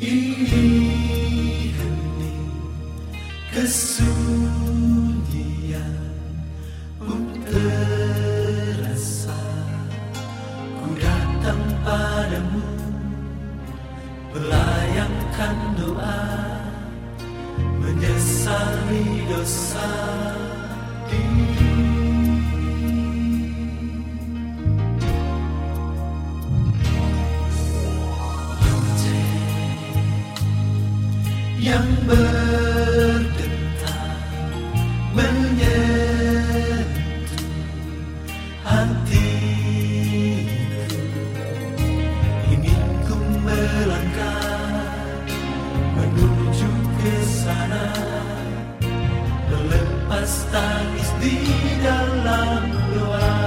Yang yang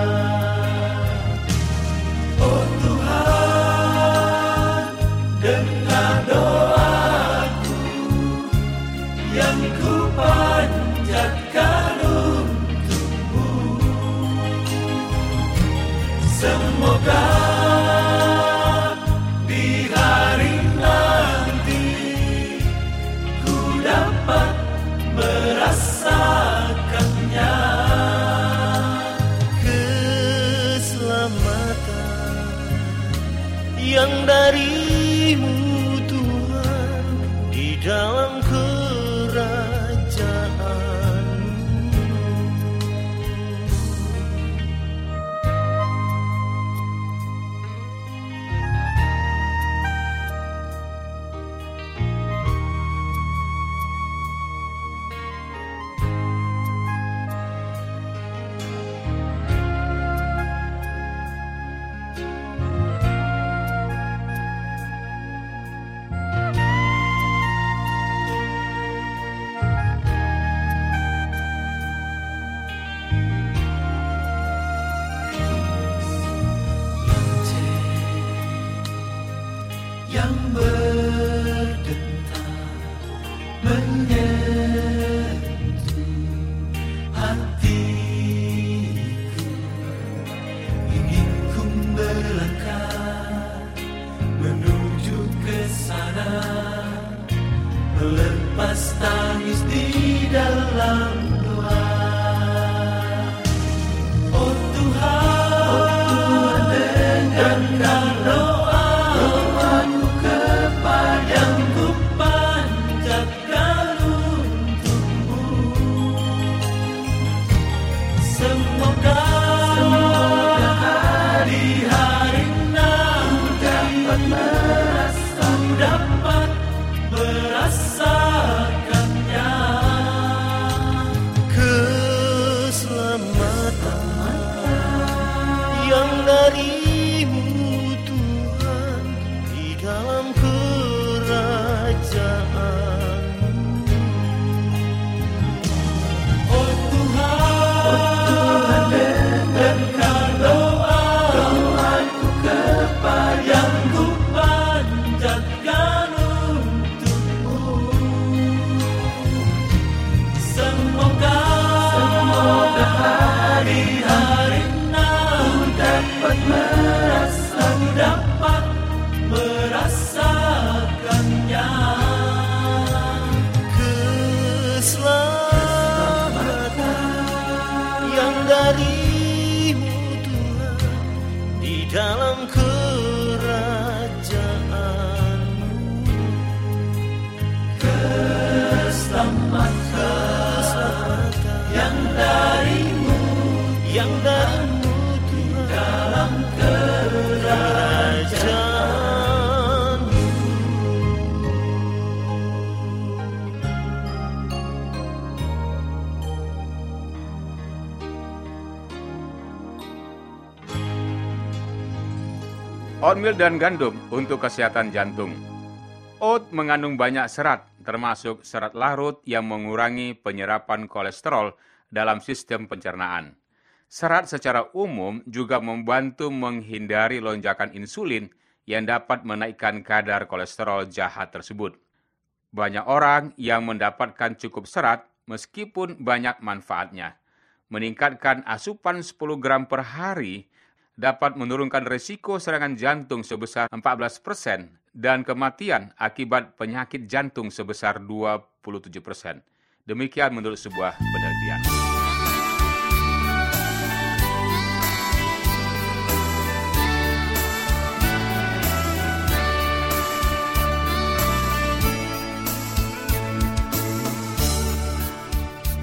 من نار النار تبت Oatmeal dan gandum untuk kesehatan jantung. Oat mengandung banyak serat, termasuk serat larut yang mengurangi penyerapan kolesterol dalam sistem pencernaan. Serat secara umum juga membantu menghindari lonjakan insulin yang dapat menaikkan kadar kolesterol jahat tersebut. Banyak orang yang mendapatkan cukup serat meskipun banyak manfaatnya. Meningkatkan asupan 10 gram per hari dapat menurunkan risiko serangan jantung sebesar 14% dan kematian akibat penyakit jantung sebesar 27%. Demikian menurut sebuah penelitian.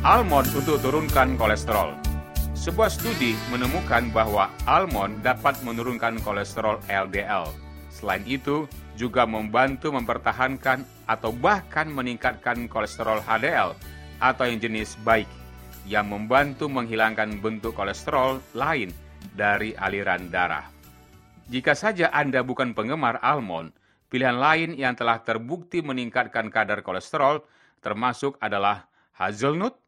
Almond untuk turunkan kolesterol. Sebuah studi menemukan bahwa almond dapat menurunkan kolesterol LDL. Selain itu, juga membantu mempertahankan atau bahkan meningkatkan kolesterol HDL atau yang jenis baik, yang membantu menghilangkan bentuk kolesterol lain dari aliran darah. Jika saja Anda bukan penggemar almond, pilihan lain yang telah terbukti meningkatkan kadar kolesterol termasuk adalah hazelnut,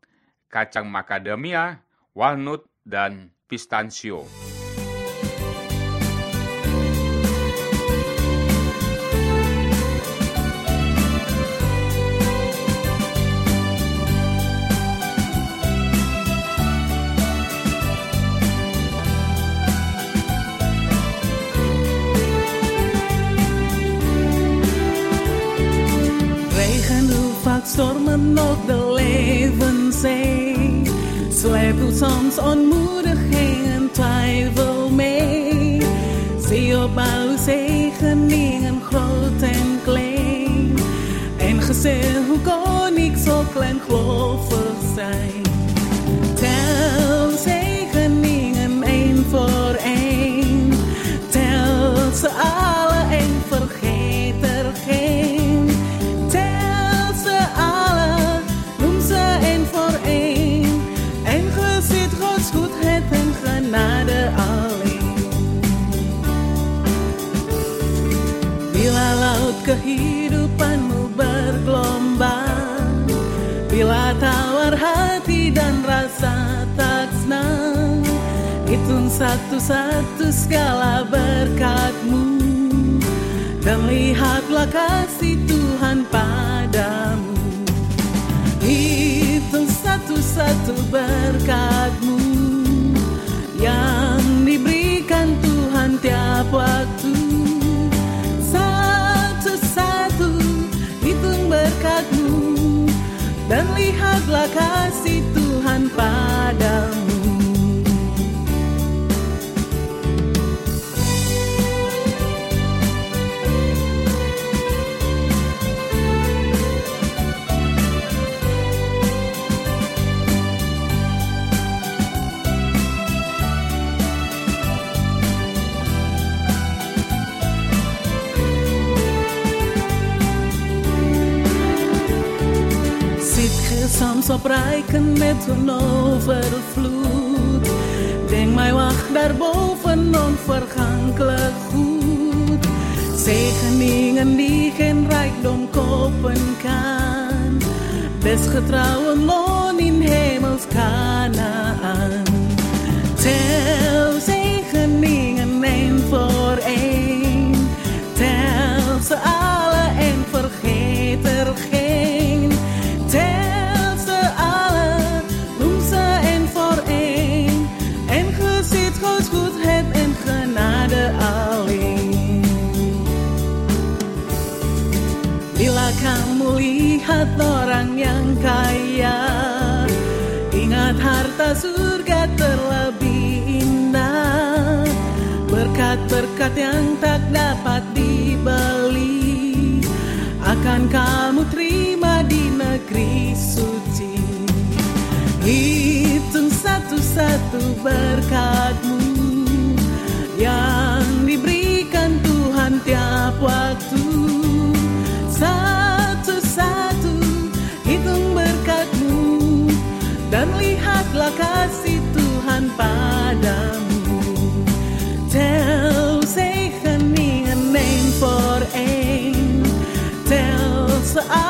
kacang macadamia, walnut, dan pistachio. Stormen nog de levenszee. Sleept soms ontmoediging en twijfel mee. Zie op al zegeningen groot en klein. En gezegd hoe kon ik zo klein gelovig zijn. Kehidupanmu bergelombang. Bila tawar hati dan rasa tak senang Hitung satu-satu segala berkatmu. Dan lihatlah kasih Tuhan padamu. Hitung satu-satu berkatmu. Yang diberikan Tuhan tiap waktu lihatlah kasih Tuhan padamu op rijken met hun overvloed. Denk mij wacht daarboven onverwacht vergankelijk goed. Zegeningen die geen rijkdom kopen kan. Des getrouwen loon in hemels orang yang kaya. Ingat harta surga terlebih indah Berkat-berkat yang tak dapat dibeli. Akan kamu terima di negeri suci. Hitung satu-satu berkatmu Yang diberikan Tuhan tiap waktu lihatlah kasih Tuhan padamu. Tel zegeningen één voor één Tel ze alle en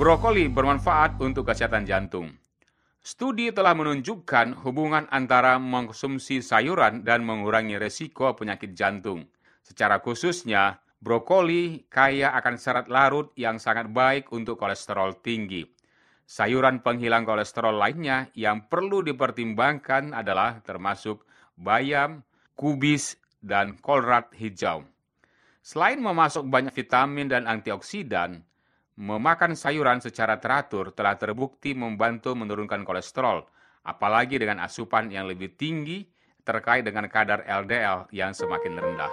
Brokoli bermanfaat untuk kesehatan jantung. Studi telah menunjukkan hubungan antara mengkonsumsi sayuran dan mengurangi resiko penyakit jantung. Secara khususnya, brokoli kaya akan serat larut yang sangat baik untuk kolesterol tinggi. Sayuran penghilang kolesterol lainnya yang perlu dipertimbangkan adalah termasuk bayam, kubis, dan kolrat hijau. Selain memasuk banyak vitamin dan antioksidan, memakan sayuran secara teratur telah terbukti membantu menurunkan kolesterol, apalagi dengan asupan yang lebih tinggi terkait dengan kadar LDL yang semakin rendah.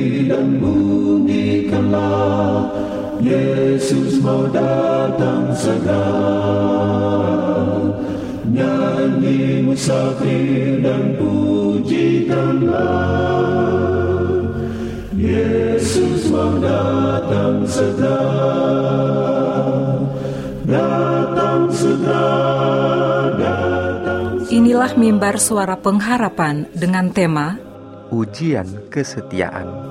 Yesus mau datang segera. Nyanyi musafir dan pujikanlah. Yesus mau datang segera. Datang segera Datang Inilah mimbar suara pengharapan dengan tema ujian kesetiaan.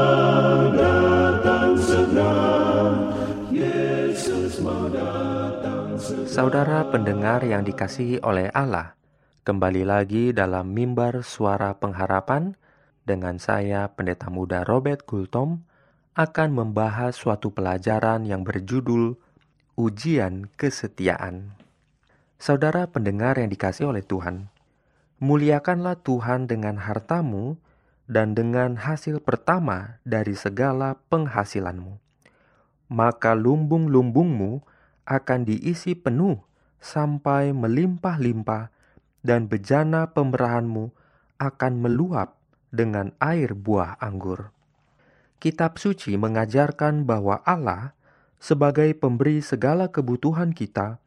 Saudara pendengar yang dikasihi oleh Allah, kembali lagi dalam mimbar suara pengharapan dengan saya Pendeta Muda Robert Gultom akan membahas suatu pelajaran yang berjudul Ujian Kesetiaan. Saudara pendengar yang dikasihi oleh Tuhan, muliakanlah Tuhan dengan hartamu dan dengan hasil pertama dari segala penghasilanmu. Maka lumbung-lumbungmu akan diisi penuh sampai melimpah-limpah dan bejana pemerahanmu akan meluap dengan air buah anggur. Kitab suci mengajarkan bahwa Allah sebagai pemberi segala kebutuhan kita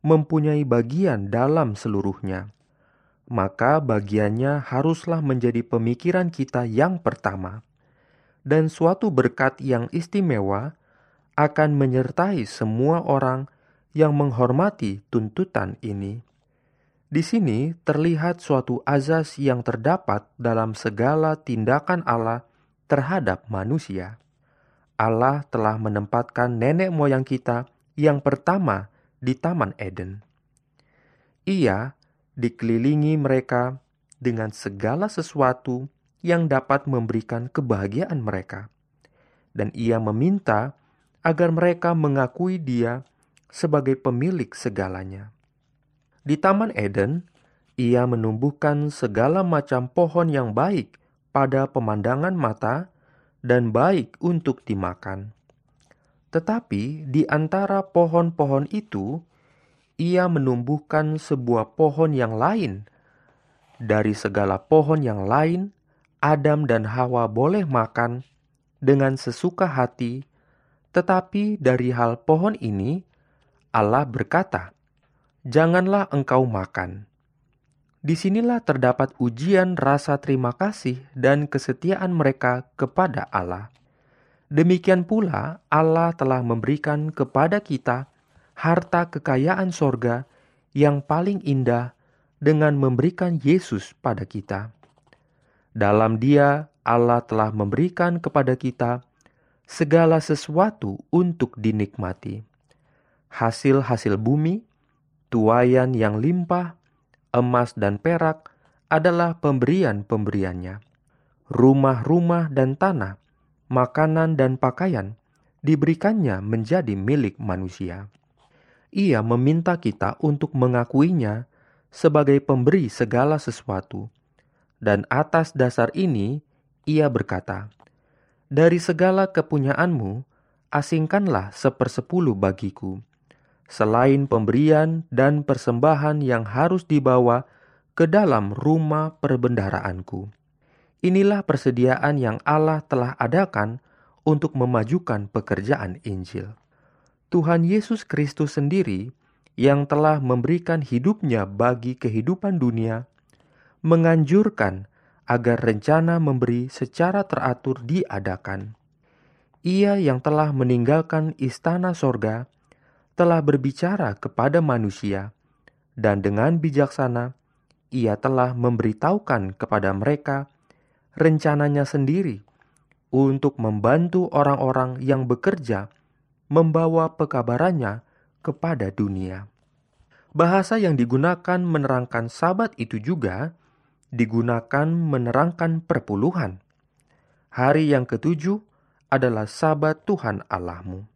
mempunyai bagian dalam seluruhnya. Maka bagiannya haruslah menjadi pemikiran kita yang pertama. Dan suatu berkat yang istimewa akan menyertai semua orang yang menghormati tuntutan ini. Di sini terlihat suatu azas yang terdapat dalam segala tindakan Allah terhadap manusia. Allah telah menempatkan nenek moyang kita yang pertama di Taman Eden. Ia dikelilingi mereka dengan segala sesuatu yang dapat memberikan kebahagiaan mereka, dan ia meminta agar mereka mengakui Dia sebagai pemilik segalanya. Di Taman Eden, ia menumbuhkan segala macam pohon yang baik pada pemandangan mata dan baik untuk dimakan. Tetapi di antara pohon-pohon itu, ia menumbuhkan sebuah pohon yang lain. Dari segala pohon yang lain, Adam dan Hawa boleh makan dengan sesuka hati tetapi dari hal pohon ini, Allah berkata, "Janganlah engkau makan." Di sinilah terdapat ujian rasa terima kasih dan kesetiaan mereka kepada Allah. Demikian pula, Allah telah memberikan kepada kita harta kekayaan sorga yang paling indah dengan memberikan Yesus pada kita. Dalam Dia, Allah telah memberikan kepada kita segala sesuatu untuk dinikmati. Hasil-hasil bumi, tuayan yang limpah, emas dan perak adalah pemberian-pemberiannya. Rumah-rumah dan tanah, makanan dan pakaian diberikannya menjadi milik manusia. Ia meminta kita untuk mengakuinya sebagai pemberi segala sesuatu. Dan atas dasar ini, ia berkata, dari segala kepunyaanmu, asingkanlah sepersepuluh bagiku, selain pemberian dan persembahan yang harus dibawa ke dalam rumah perbendaharaanku. Inilah persediaan yang Allah telah adakan untuk memajukan pekerjaan Injil. Tuhan Yesus Kristus sendiri yang telah memberikan hidupnya bagi kehidupan dunia, menganjurkan agar rencana memberi secara teratur diadakan. Ia yang telah meninggalkan istana sorga telah berbicara kepada manusia, dan dengan bijaksana ia telah memberitahukan kepada mereka rencananya sendiri untuk membantu orang-orang yang bekerja membawa pekabarannya kepada dunia. Bahasa yang digunakan menerangkan sabat itu juga digunakan menerangkan perpuluhan. Hari yang ketujuh adalah sabat Tuhan Allahmu.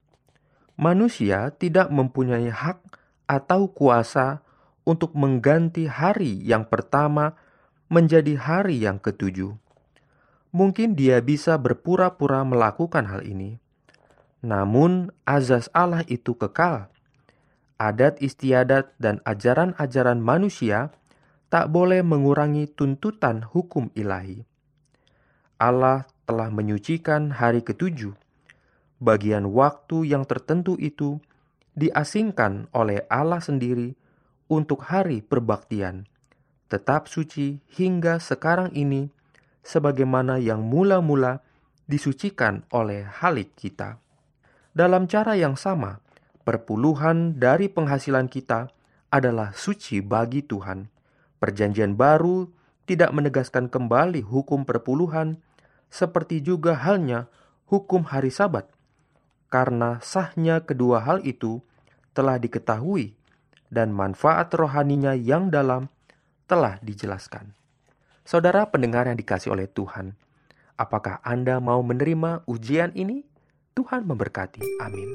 Manusia tidak mempunyai hak atau kuasa untuk mengganti hari yang pertama menjadi hari yang ketujuh. Mungkin dia bisa berpura-pura melakukan hal ini, namun azas Allah itu kekal. Adat istiadat dan ajaran-ajaran manusia tak boleh mengurangi tuntutan hukum ilahi. Allah telah menyucikan hari ketujuh. Bagian waktu yang tertentu itu diasingkan oleh Allah sendiri untuk hari perbaktian, tetap suci hingga sekarang ini sebagaimana yang mula-mula disucikan oleh halik kita. Dalam cara yang sama, perpuluhan dari penghasilan kita adalah suci bagi Tuhan. Perjanjian baru tidak menegaskan kembali hukum perpuluhan, seperti juga halnya hukum hari Sabat, karena sahnya kedua hal itu telah diketahui dan manfaat rohaninya yang dalam telah dijelaskan. Saudara pendengar yang dikasih oleh Tuhan, apakah Anda mau menerima ujian ini? Tuhan memberkati. Amin.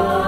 Oh.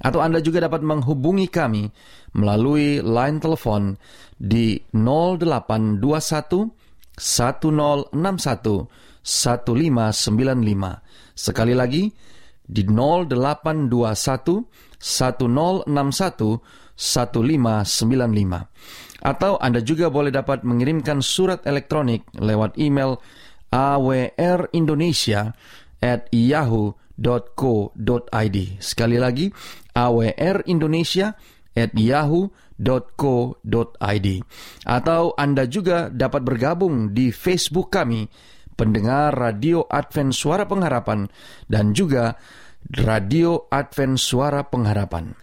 Atau Anda juga dapat menghubungi kami melalui line telepon di 0821 1061 1595. Sekali lagi di 0821 1061 1595. Atau Anda juga boleh dapat mengirimkan surat elektronik lewat email awrindonesia at yahoo.co.id. Sekali lagi, awrindonesia at yahoo.co.id. Atau Anda juga dapat bergabung di Facebook kami, pendengar Radio Advent Suara Pengharapan, dan juga Radio Advent Suara Pengharapan.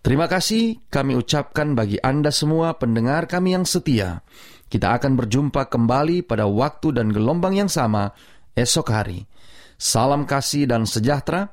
Terima kasih kami ucapkan bagi Anda semua pendengar kami yang setia. Kita akan berjumpa kembali pada waktu dan gelombang yang sama esok hari. Salam kasih dan sejahtera,